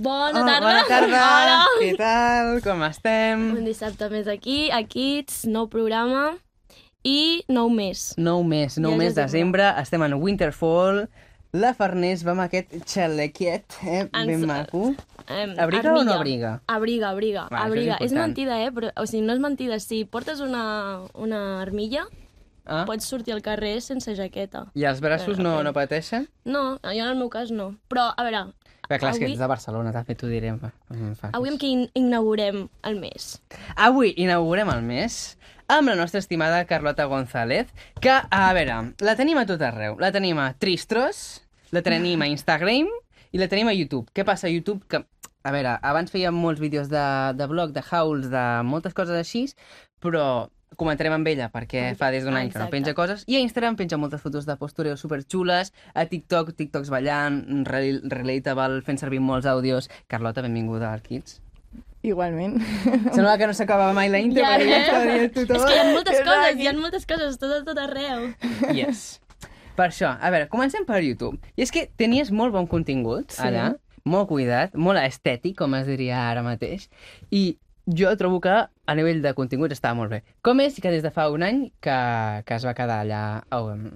Bona Oh, tarda. Bona tarda. Hola. Què tal? Com estem? Un dissabte més aquí, a Kids, nou programa i nou mes. Nou mes, nou Ja mes és de desembre. Estem en Winterfall. La Farners va amb aquest xalequiet, eh? Ens- Ben maco. Em, Abriga o no abriga? Abriga, abriga, Va, és abriga. És, important. mentida, eh? Però, o sigui, no és mentida. Si portes una, una armilla, Ah? pots sortir al carrer sense jaqueta. I els braços no, no pateixen? No, jo en el meu cas no. Però, a veure, Bé, clar, és que Avui- ets de Barcelona, també t'ho diré. em fa- em fa avui amb què in inaugurem el mes? Avui inaugurem el mes amb la nostra estimada Carlota González, que, a veure, la tenim a tot arreu. La tenim a Tristros, la tenim a Instagram i la tenim a YouTube. Què passa a YouTube? Que, a veure, abans fèiem molts vídeos de, de blog, de hauls, de moltes coses així, però comentarem amb ella perquè fa des d'un any que no Exacte. penja coses i a Instagram penja moltes fotos de postureo superxules a TikTok, TikToks ballant rel- relatable, fent servir molts àudios Carlota, benvinguda al Kids Igualment. Sembla que no s'acaba mai la intro, Ja, perquè eh? estava dient tothom. És que hi ha moltes coses, hi ha moltes coses, tot tot arreu. Yes. Per això, a veure, comencem per YouTube. I és que tenies molt bon contingut Sí. allà, molt cuidat, molt estètic, com es diria ara mateix, i jo trobo que a nivell de contingut estava molt bé. Com és que des de fa un any que, que es va quedar allà... Oh, um,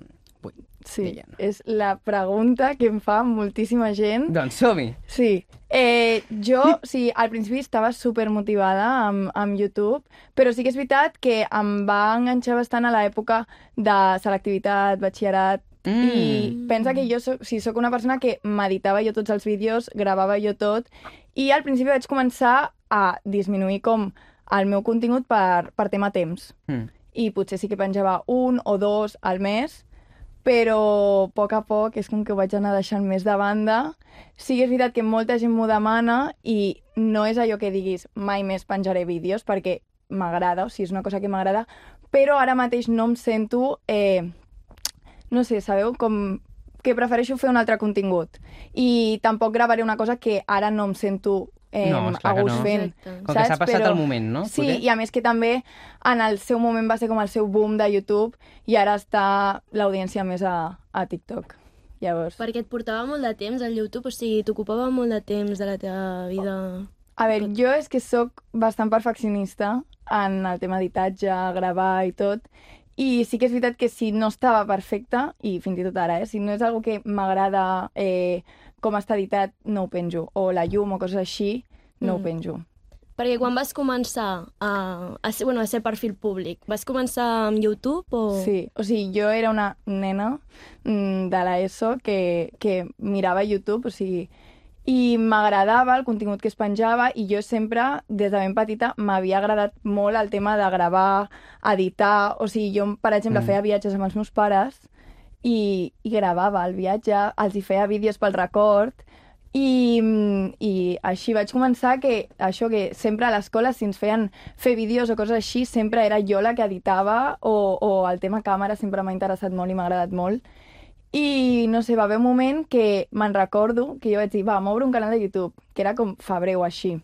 ui, Sí, Deien. és la pregunta que em fa moltíssima gent. doncs som-hi! Sí, eh, jo sí, al principi estava super motivada amb, amb YouTube, però sí que és veritat que em va enganxar bastant a l'època de selectivitat, batxillerat, Mm. i pensa que jo soc, sí, soc una persona que m'editava jo tots els vídeos, gravava jo tot, i al principi vaig començar a disminuir com el meu contingut per, per tema temps Mm. i potser sí que penjava un o dos al mes, però a poc a poc és com que ho vaig anar deixant més de banda. Sí que és veritat que molta gent m'ho demana i no és allò que diguis mai més penjaré vídeos perquè m'agrada, o sigui, és una cosa que m'agrada, però ara mateix no em sento, eh, no sé, sabeu, com que prefereixo fer un altre contingut. I tampoc gravaré una cosa que ara no em sento eh, No, a gust no. fent. Exacte. Com que s'ha passat el moment, no? Sí, Poder? i a més que també en el seu moment va ser com el seu boom de YouTube i ara està l'audiència més a, a TikTok. Llavors, Perquè et portava molt de temps al YouTube, o sigui, t'ocupava molt de temps de la teva vida. a veure, jo és que sóc bastant perfeccionista en el tema editatge, gravar i tot, i sí que és veritat que si no estava perfecta, i fins i tot ara, eh, si no és algo que m'agrada eh, com està editat, no ho penjo. O la llum o coses així, no Mm. ho penjo. Perquè quan vas començar a, a, ser, bueno, a ser perfil públic, vas començar amb YouTube o...? Sí, o sigui, jo era una nena mm, de l'ESO que, que mirava YouTube, o sigui, i m'agradava el contingut que es penjava i jo sempre, des de ben petita, m'havia agradat molt el tema de gravar, editar, o sigui, jo, per exemple, Mm. feia viatges amb els meus pares i, i gravava el viatge, els hi feia vídeos pel record i, i així vaig començar que això que sempre a l'escola si ens feien fer vídeos o coses així sempre era jo la que editava o, o el tema càmera sempre m'ha interessat molt i m'ha agradat molt. I no sé, va haver un moment que me'n recordo que jo vaig dir, va, m'obro un canal de YouTube que era com febrer o així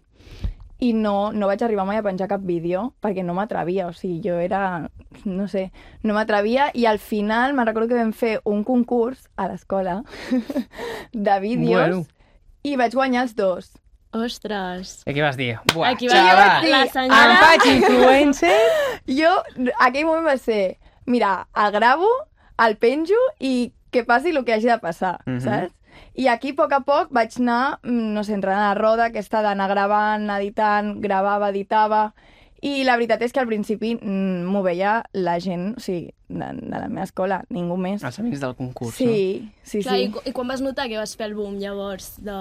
i no, no vaig arribar mai a penjar cap vídeo perquè no m'atrevia, o sigui, jo era, no sé, no m'atrevia i al final me'n recordo que vam fer un concurs a l'escola de vídeos Bueno. i vaig guanyar els dos. Ostres! I què vas dir? Buah, Aquí va xaval, la Sí, senyora... em faig influencer? Jo, aquell moment va ser, mira, el gravo, el penjo i que passi el que hagi de passar, Mhm. saps? I aquí, a poc a poc, vaig anar, mm, no sé, entrant a la roda aquesta d'anar gravant, editant, gravava, editava... I la veritat és que al principi mm, m'ho veia la gent, o sigui, de, de la meva escola, ningú més. Els amics del concurs, Sí, sí, Clar, i, sí. cu- I quan vas notar que vas fer el boom, llavors? De...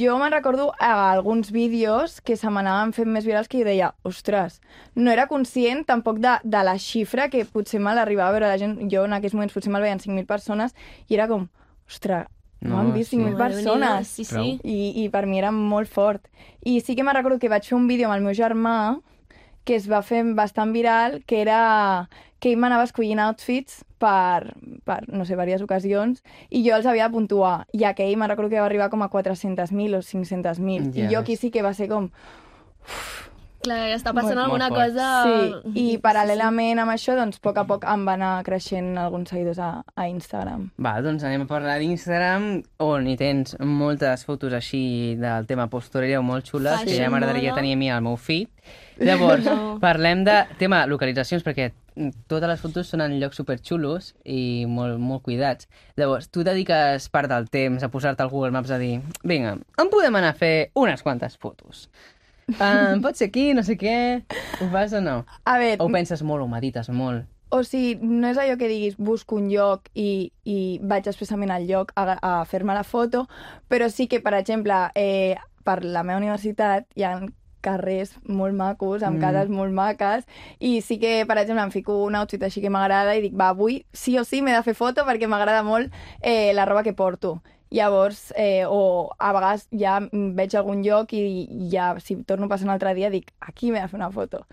Jo me'n recordo a alguns vídeos que se m'anaven fent més virals que jo deia, ostres, no era conscient tampoc de, de la xifra que potser me l'arribava a veure la gent. Jo en aquells moments potser me'l veien 5.000 persones i era com, ostres, no, No, han vist sí. 5.000 Home, Déu-n'hi-do, persones. Sí, sí. I, I per mi era molt fort. I sí que me'n recordo que vaig fer un vídeo amb el meu germà que es va fer bastant viral, que era que ell m'anava escollint outfits per, per, no sé, diverses ocasions, i jo els havia de puntuar. I aquell me'n recordo que va arribar com a 400.000 o 500.000. Ja I jo aquí sí que va ser com... Clar, està passant Molt- alguna molt cosa... Sí, i paral·lelament amb això, doncs, a poc a poc em van anar creixent alguns seguidors a, a Instagram. Va, doncs anem a parlar d'Instagram, on hi tens moltes fotos així del tema postureo molt xules, que ja Fashion, m'agradaria tenir a mi al meu feed. Llavors, No. parlem de tema localitzacions, perquè totes les fotos són en llocs superxulos i molt, molt cuidats. Llavors, tu dediques part del temps a posar-te al Google Maps a dir vinga, on podem anar a fer unes quantes fotos? Um, pot ser aquí, no sé què... Ho fas o no? A veure, O penses molt, o medites molt? o sigui, no és allò que diguis busco un lloc i, i vaig expressament al lloc a, a fer-me la foto, però sí que, per exemple, eh, per la meva universitat hi ha carrers molt macos, amb mm. cases molt maques, i sí que, per exemple, em fico un outfit així que m'agrada i dic, va, avui sí o sí m'he de fer foto perquè m'agrada molt eh, la roba que porto. Llavors, eh, o a vegades ja veig algun lloc i ja, si torno a passar un altre dia, dic, aquí m'he de fer una foto.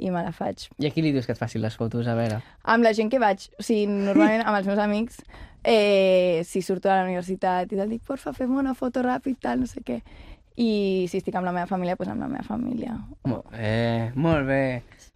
I me la faig. I a qui li dius que et facin les fotos? A veure. Amb la gent que vaig, o sigui, normalment amb els meus amics, eh, si surto de la universitat i tal, dic, porfa, fem una foto ràpid, tal, no sé què. I si estic amb la meva família, doncs amb la meva família. Molt bé, molt bé.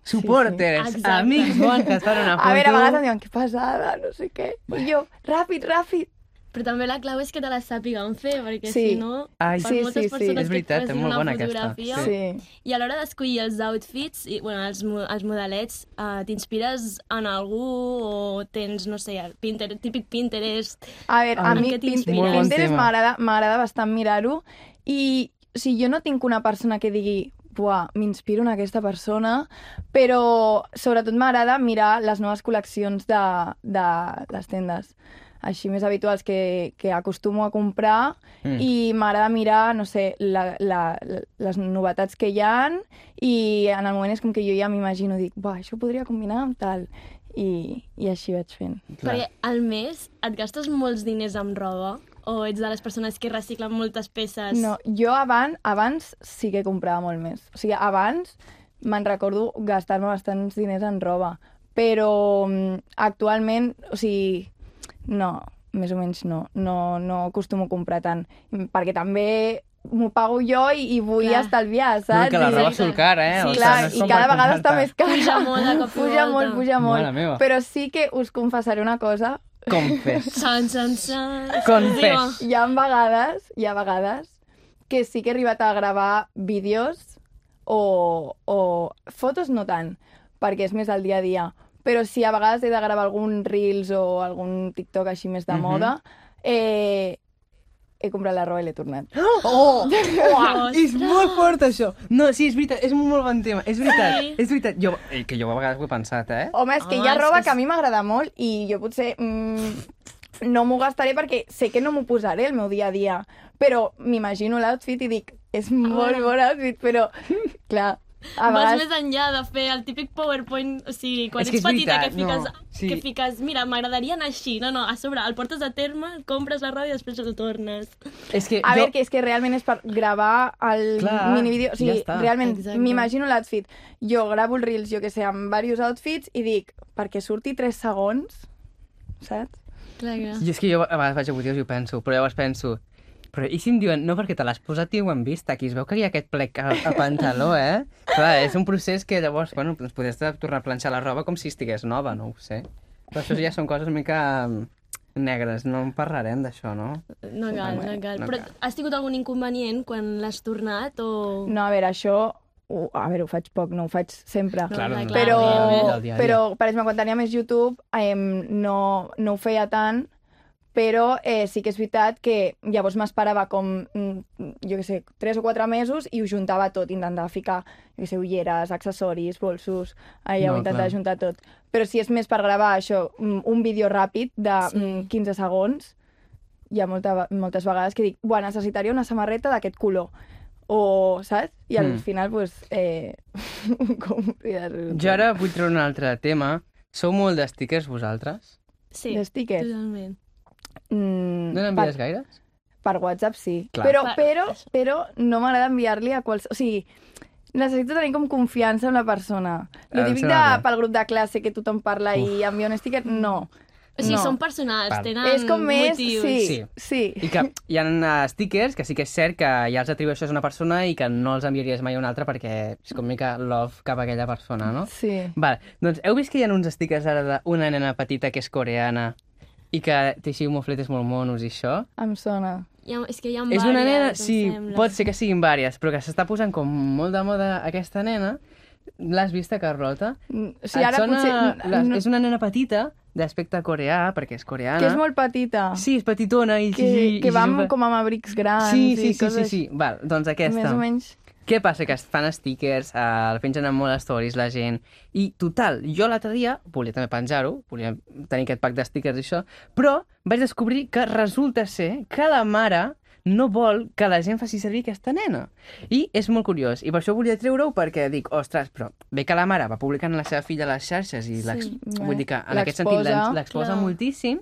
Supporters, Exacte. amics bons que et fan una foto. A veure, a vegades em diuen, que passada, no sé què. I jo, ràpid, ràpid. Però també la clau és que te la sàpiguen fer, perquè Sí. si no, Ai, per sí, moltes sí, sí. És veritat, que et és molt una bona aquesta, fotografia, sí. Sí. I a l'hora d'escollir els outfits, i, bueno, els, els modelets, uh, t'inspires en algú o tens, no sé, el Pinterest, típic Pinterest... A veure, a En mi Pinterest m'agrada bastant mirar-ho i o sigui, jo no tinc una persona que digui buah, m'inspiro en aquesta persona, però sobretot m'agrada mirar les noves col·leccions de, de les tendes així més habituals que, que acostumo a comprar Mm. i m'agrada mirar, no sé, la, la, la, les novetats que hi han i en el moment és com que jo ja m'imagino, dic, buah, això ho podria combinar amb tal i, i així vaig fent. Clar. Perquè al mes et gastes molts diners amb roba o ets de les persones que reciclen moltes peces? No, jo abans, abans sí que comprava molt més. O sigui, abans me'n recordo gastar-me bastants diners en roba, però mm, actualment, o sigui, no, més o menys no, no, no acostumo a comprar tant, perquè també m'ho pago jo i, i vull Clar. estalviar, No, saps? que la roba surt cara, eh? Sí, O Clar, no i cada vegada està més cara. Puja molt de cop puja volta. molt, puja molt. Però sí que us confessaré una cosa. Confes. San, san, san. Confés. Hi ha vegades, hi ha vegades que sí que he arribat a gravar vídeos o, o fotos no tant, perquè és més al dia a dia. Però si a vegades he de gravar algun Reels o algun TikTok així més de Mhm. moda, eh, he comprat la roba i l'he tornat. Oh! Ostres. És molt fort, això. No, sí, és veritat, és un molt bon tema. És veritat, Sí. és veritat. Jo, eh, que jo a vegades ho he pensat, eh? Home, és que hi Home, ha és roba que que a és- mi m'agrada molt i jo potser mm, no m'ho gastaré perquè sé que no m'ho posaré el meu dia a dia. Però m'imagino l'outfit i dic, és molt bon outfit, però clar, a Vas vegades... més enllà de fer el típic PowerPoint, o sigui, quan És que ets és petita veritat, que fiques, no, sí. que fiques, mira, m'agradaria anar així. No, no, a sobre, el portes a terme, el compres la roba i després el tornes. És que A jo... veure, que és que realment és per gravar el Clar, minivídeo. O sigui, ja està. realment, m'imagino l'outfit. Jo gravo els reels, jo que sé, amb diversos outfits i dic, perquè surti 3 segons, saps? Clar, clar. I és que jo a vegades vaig a vídeos i ho penso, però llavors penso, però i si em diuen, no, perquè te l'has posat i ho hem vist, aquí es veu que hi ha aquest plec al, al pantaló, eh? Clar, és un procés que llavors, bueno, doncs podries tornar a planxar la roba com si estigués nova, no ho sé. Però això ja són coses mica mm, negres, no en parlarem d'això, no? No cal, no cal. No Però cal. has tingut algun inconvenient quan l'has tornat o... No, a veure, això... Ho, a veure, ho faig poc, no ho faig sempre. No, Claro, clar, no, clar, però, a però, per exemple, quan tenia més YouTube eh, no, no ho feia tant, però eh, sí que és veritat que llavors m'esperava com, mm, jo què sé, 3 o 4 mesos i ho juntava tot, intentava ficar, jo què sé, ulleres, accessoris, bolsos, allà No, ho intentava clar. juntar tot. Però si és més per gravar això, mm, un vídeo ràpid de Sí. sí. 15 segons, hi ha molta, moltes vegades que dic, buah, necessitaria una samarreta d'aquest color. O, saps? I al Mm. final, pues, eh, com Jo ara vull treure un altre tema. Sou molt de stickers vosaltres? Sí, de stickers. totalment. Mm, No n'envies gaires? per WhatsApp sí. Clar. Però, Per- però, però no m'agrada enviar-li a qualsevol... O sigui, necessito tenir com confiança en la persona. Ah, Lo em típic de, pel grup de classe que tothom parla i envia un sticker, no. O sigui, No. són personals, Val. tenen és com més... motius. Sí, Sí. sí. I que hi ha uh, stickers que sí que és cert que ja els atribueixes a una persona i que no els enviaries mai a una altra perquè és com mica love cap a aquella persona, no? Sí. Vale, doncs heu vist que hi ha uns stickers ara d'una nena petita que és coreana i que té així mofletes molt monos i això? Em sona. Ha, és que hi ha és una nena, vàries, sí, sembla. pot ser que siguin vàries, però que s'està posant com molt de moda aquesta nena. L'has vista, Carlota? Mm, O sigui, Et ara sona potser... la- no, És una nena petita, d'aspecte coreà, perquè és coreana. que és molt petita. Sí, és petitona i... que, i, que i va amb, sempre- com amb abrics grans Sí, i sí, sí, coses sí, sí. Val, doncs aquesta. Més o menys... Què passa? Que es fan stickers, eh, el pengen en molt stories la gent, i total, jo l'altre dia volia també penjar-ho, volia tenir aquest pack de stickers i això, però vaig descobrir que resulta ser que la mare no vol que la gent faci servir aquesta nena. I és molt curiós, i per això volia treure-ho perquè dic, ostres, però bé que la mare va publicant la seva filla a les xarxes i Sí. vull dir que en aquest sentit L'exposa, moltíssim,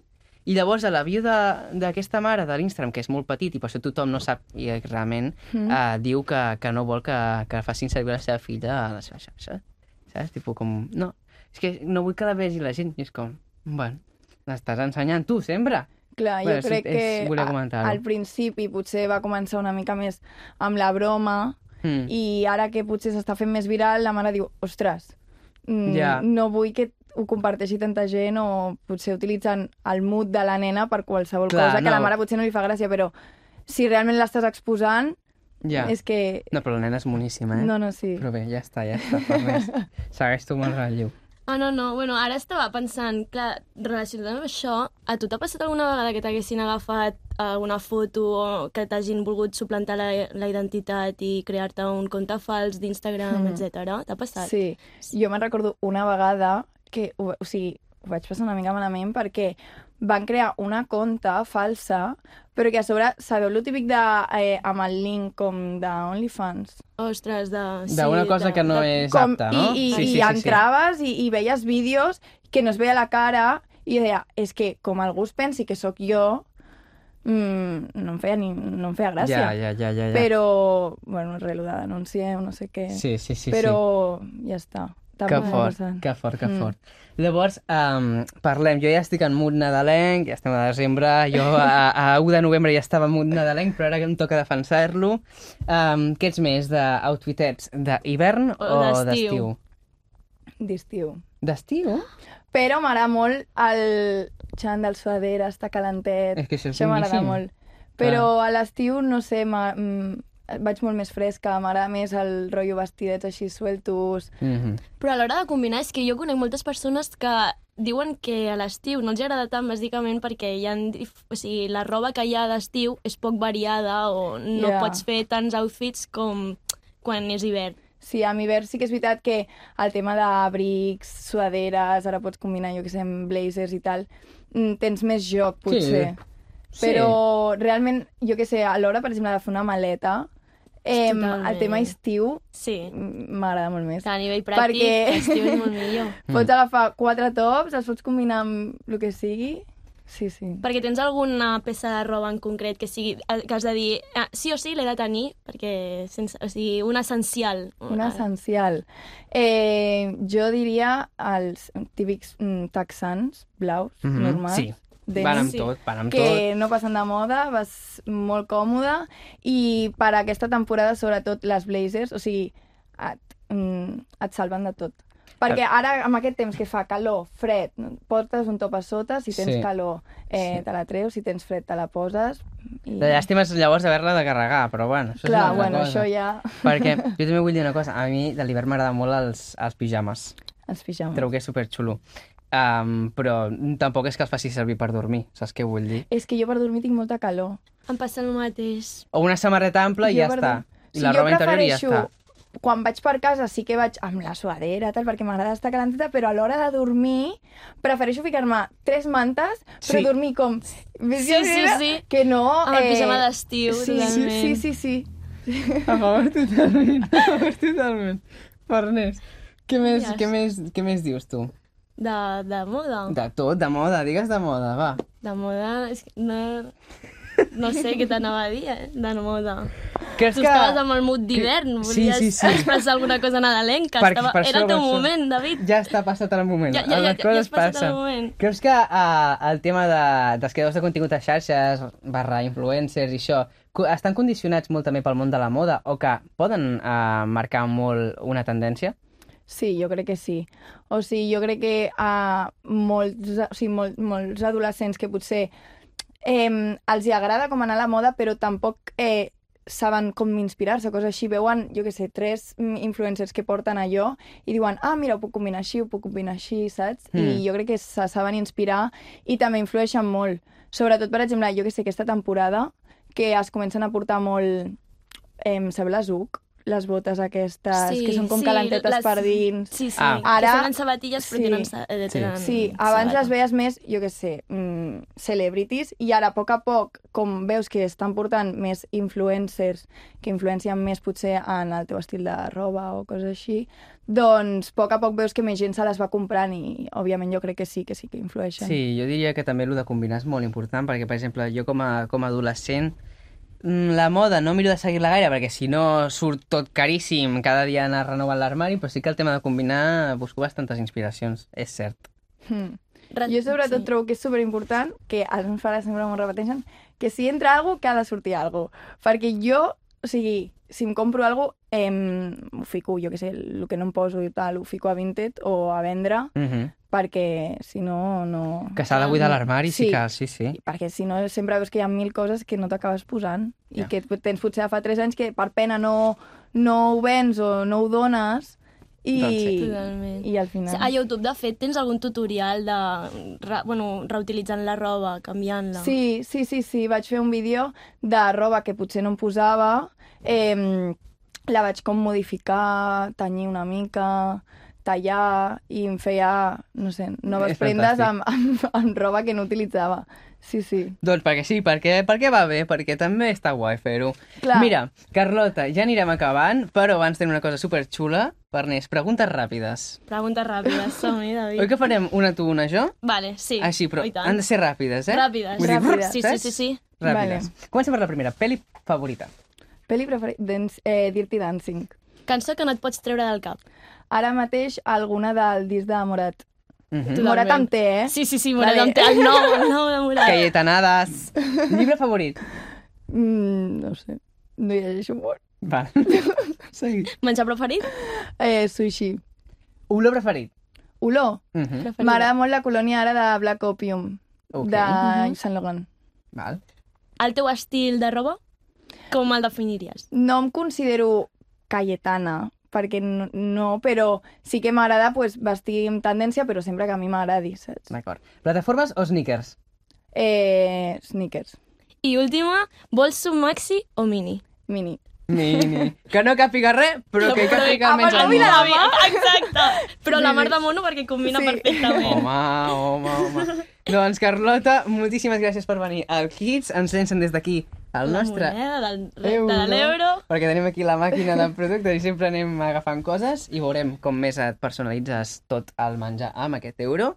i llavors a la de- d'aquesta mare de l'Instagram, que és molt petit i per això tothom no sap, i realment Mm. uh, diu que, que no vol que, que facin servir la seva filla a la seva xarxa. Saps? Tipo com, no, és que no vull que la vegi la gent. I és com, bueno, l'estàs ensenyant tu sempre. Clar, jo Bueno, sí, crec és- que volia a- al principi potser va començar una mica més amb la broma Mm. i ara que potser s'està fent més viral, la mare diu, ostres, mm, Ja. no vull que ho comparteixi tanta gent o potser utilitzen el mood de la nena per qualsevol Clar, cosa que no. la mare potser no li fa gràcia, però si realment l'estàs exposant, Ja. és que... No, però la nena és moníssima, eh? No, no, sí. Però bé, ja està, ja està. Segueix tu amb el relleu. Ah, no, no. Bueno, ara estava pensant, clar, relacionat amb això, a tu t'ha passat alguna vegada que t'haguessin agafat alguna foto o que t'hagin volgut suplantar la, la identitat i crear-te un compte fals d'Instagram, Mm. mm. etc. T'ha passat? Sí, jo me'n recordo una vegada que, ho- o sigui, ho vaig passar una mica malament perquè van crear una conta falsa, però que a sobre, sabeu el típic de, eh, amb el link com d'OnlyFans? Ostres, de... Sí, D'una cosa de, que no de... és Com, apta, no? I, i, sí, sí, i sí, entraves i, i veies vídeos que no es veia la cara i deia, és que com algú es pensi que sóc jo, mm, no, em feia ni, no em feia sí. gràcia. Ja, ja, ja, ja. ja. Però, bueno, res, lo de denunciar o no sé què. Sí, sí, sí. però ja està. Que fort, que fort, que Mm. fort. Llavors, um, parlem. Jo ja estic en mood nadalenc, ja estem a desembre, jo a, a 1 de novembre ja estava en mood nadalenc, però ara que em toca defensar-lo. Um, què ets més, d'outfitets d'hivern O o d'estiu. d'estiu? D'estiu. Però m'agrada molt el xandall suadera, està calentet. És que això és Això m'agrada molt. Però a l'estiu, no sé, vaig molt més fresca, m'agrada més el rotllo vestidets així sueltos. Mm -hmm. Però a l'hora de combinar és que jo conec moltes persones que diuen que a l'estiu no els agrada tant bàsicament perquè hi ha, o sigui, la roba que hi ha d'estiu és poc variada o no Ja. pots fer tants outfits com quan és hivern. Sí, a hivern sí que és veritat que el tema d'abrics, suaderes, ara pots combinar, jo que sé, amb blazers i tal, mm, tens més joc, potser. Sí. Però realment, jo que sé, a l'hora, per exemple, de fer una maleta, eh, Totalment. el tema estiu Sí, mm, m'agrada molt més. que a nivell pràctic Perquè- l'estiu és molt millor. Pots agafar quatre tops, els pots combinar amb el que sigui. Sí, sí. Perquè tens alguna peça de roba en concret que sigui que has de dir ah, sí o sí l'he de tenir perquè sense, o sigui, un essencial. Un essencial. Eh, jo diria els típics mm, texans blaus, Mhm, normals. sí. Denim, Van amb Sí. tot, van amb tot. que no passen de moda, vas molt còmode i per aquesta temporada sobretot les blazers, o sigui, et, mm, et salven de tot. Perquè ara, amb aquest temps que fa calor, fred, portes un top a sota, si tens Sí. calor eh, Sí. te la treus, si tens fred te la poses. I... La llàstima és llavors d'haver-la de carregar, però bueno, això Clar, és una bueno, cosa. això ja... Perquè jo també vull dir una cosa, a mi de l'hivern m'agrada molt els, els pijames. Els pijames. Trobo que és superxulo. Um, però tampoc és que els faci servir per dormir, saps què vull dir? És que jo per dormir tinc molta calor. Em passa el mateix. O una samarreta ampla i Jo ja per està. dur- I Sí, la jo roba interior i ja està. Quan vaig per casa sí que vaig amb la suadera, tal, perquè m'agrada estar calenteta, però a l'hora de dormir prefereixo ficar-me tres mantes, però Sí. dormir com... Sí, sí, sí. Que no... Amb el pijama d'estiu, sí, totalment. Sí, sí, sí. A favor totalment, a favor totalment. Farners, què més, Ja què, més, què més dius tu? De, de moda. De, tot, de moda, digues de moda, va. de moda... És que no... no sé què t'anava a dir, eh, de moda. Creus Tu que... estaves amb el mood d'hivern, Sí, volies sí, sí. expressar alguna cosa nadalenca. Per- Estava... per Era el teu això. moment, David. Ja està passat el moment. Ja- ja- Les ja- ja coses has passat el passen. moment. Creus que uh, el tema de, dels creadors de contingut a xarxes, barra influencers i això, estan condicionats molt també pel món de la moda o que poden uh, marcar molt una tendència? Sí, jo crec que sí. O sigui, jo crec que a molts, o sigui, mol, molts adolescents que potser eh, els hi agrada com anar a la moda, però tampoc eh, saben com inspirar-se, coses així. Veuen, jo que sé, tres influencers que porten allò i diuen, ah, mira, ho puc combinar així, ho puc combinar així, saps? Mm. I jo crec que se saben inspirar i també influeixen molt. Sobretot, per exemple, jo que sé, aquesta temporada, que es comencen a portar molt, eh, sabeu les UC? Les botes aquestes, que són com calentetes les- per dins. Sí, sí. Ah. Ara... Que són sabatilles, però sí. tenen... Eh, Sí. tenen Sí, abans sabata. les veies més, jo què sé, mm, celebrities, i ara, a poc a poc, com veus que estan portant més influencers que influencien més potser en el teu estil de roba o coses així, doncs a poc a poc veus que més gent se les va comprant i, òbviament, jo crec que sí, que sí que influeixen. Sí, jo diria que també el de combinar és molt important, perquè, per exemple, jo com a, com a adolescent, la moda no miro de seguir-la gaire, perquè si no surt tot caríssim cada dia anar renovant l'armari, però sí que el tema de combinar busco bastantes inspiracions, és cert. Mm. Jo sobretot sí. trobo que és superimportant que els meus pares sempre m'ho repeteixen, que si entra algo que ha de sortir algo. Perquè jo, o sigui, si em compro algo, eh, ho fico, jo que sé, el que no em poso i tal, ho fico a Vinted o a vendre, Mm -hmm. Perquè si no, no... Que s'ha de buidar l'armari, sí. Sí. si cal, sí, sí. I Perquè si no sempre veus que hi ha mil coses que no t'acabes posant i Ja. que tens potser fa 3 anys que per pena no, no ho vens o no ho dones i, Doncs sí. Totalment. i al final... A YouTube, de fet, tens algun tutorial de re, bueno, reutilitzant la roba, canviant-la? Sí, sí, sí, sí, vaig fer un vídeo de roba que potser no em posava, eh, la vaig com modificar, tenyir una mica, tallar i em feia, no sé, noves És prendes fantàstic. amb, amb, amb roba que no utilitzava. Sí, sí. Doncs perquè sí, perquè, perquè va bé, perquè també està guai fer-ho. Mira, Carlota, ja anirem acabant, però abans tenim una cosa superxula per Nes, preguntes ràpides. Preguntes ràpides, som-hi, David. Oi que farem una tu, una jo? Vale, sí. Així, però han de ser ràpides, eh? Ràpides. Vull dir, Ràpides. Sí, sí, sí, sí. Ràpides. Vale. Comencem per la primera. Peli favorita. Peli preferida, eh, Dirty Dancing. Cançó que no et pots treure del cap. Ara mateix alguna del disc de Morat. Mm -hmm. Morat amb T, eh? Sí, sí, sí, Morat Vale. amb té el nou, el nou de Morat. Cayetanadas. Llibre favorit. Mm, no sé, no hi llegeixo molt. Va. Segui. Menjar preferit? Eh, sushi. Olor preferit. Olor. Mm -hmm. M'agrada molt la colònia ara de Black Opium, Ok. de Mhm. Saint Laurent. Val. El teu estil de roba? Com el definiries? No em considero cayetana, perquè no, no però sí que m'agrada pues, vestir amb tendència, però sempre que a mi m'agradi, saps? D'acord. Plataformes o sneakers? Eh, sneakers, I última, vols submaxi o mini? mini. Mini. Que no capiga res, però que capiga Ah, però el mira món. la mà. Exacte. Però la mar de mono perquè combina Sí. perfectament. Home, home, home. doncs, Carlota, moltíssimes gràcies per venir al Kids. Ens llencen des d'aquí el La nostre moneda del, euro, de l'euro. perquè tenim aquí la màquina de productes i sempre anem agafant coses i veurem com més et personalitzes tot el menjar amb aquest euro.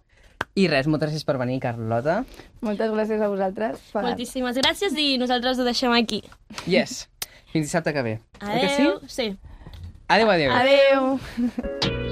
I res, moltes gràcies per venir, Carlota. Moltes gràcies a vosaltres. Per... Moltíssimes gràcies i nosaltres ho deixem aquí. Yes. Fins dissabte que ve. Oi que sí? Adeu. Sí. Adéu, adéu. Adeu.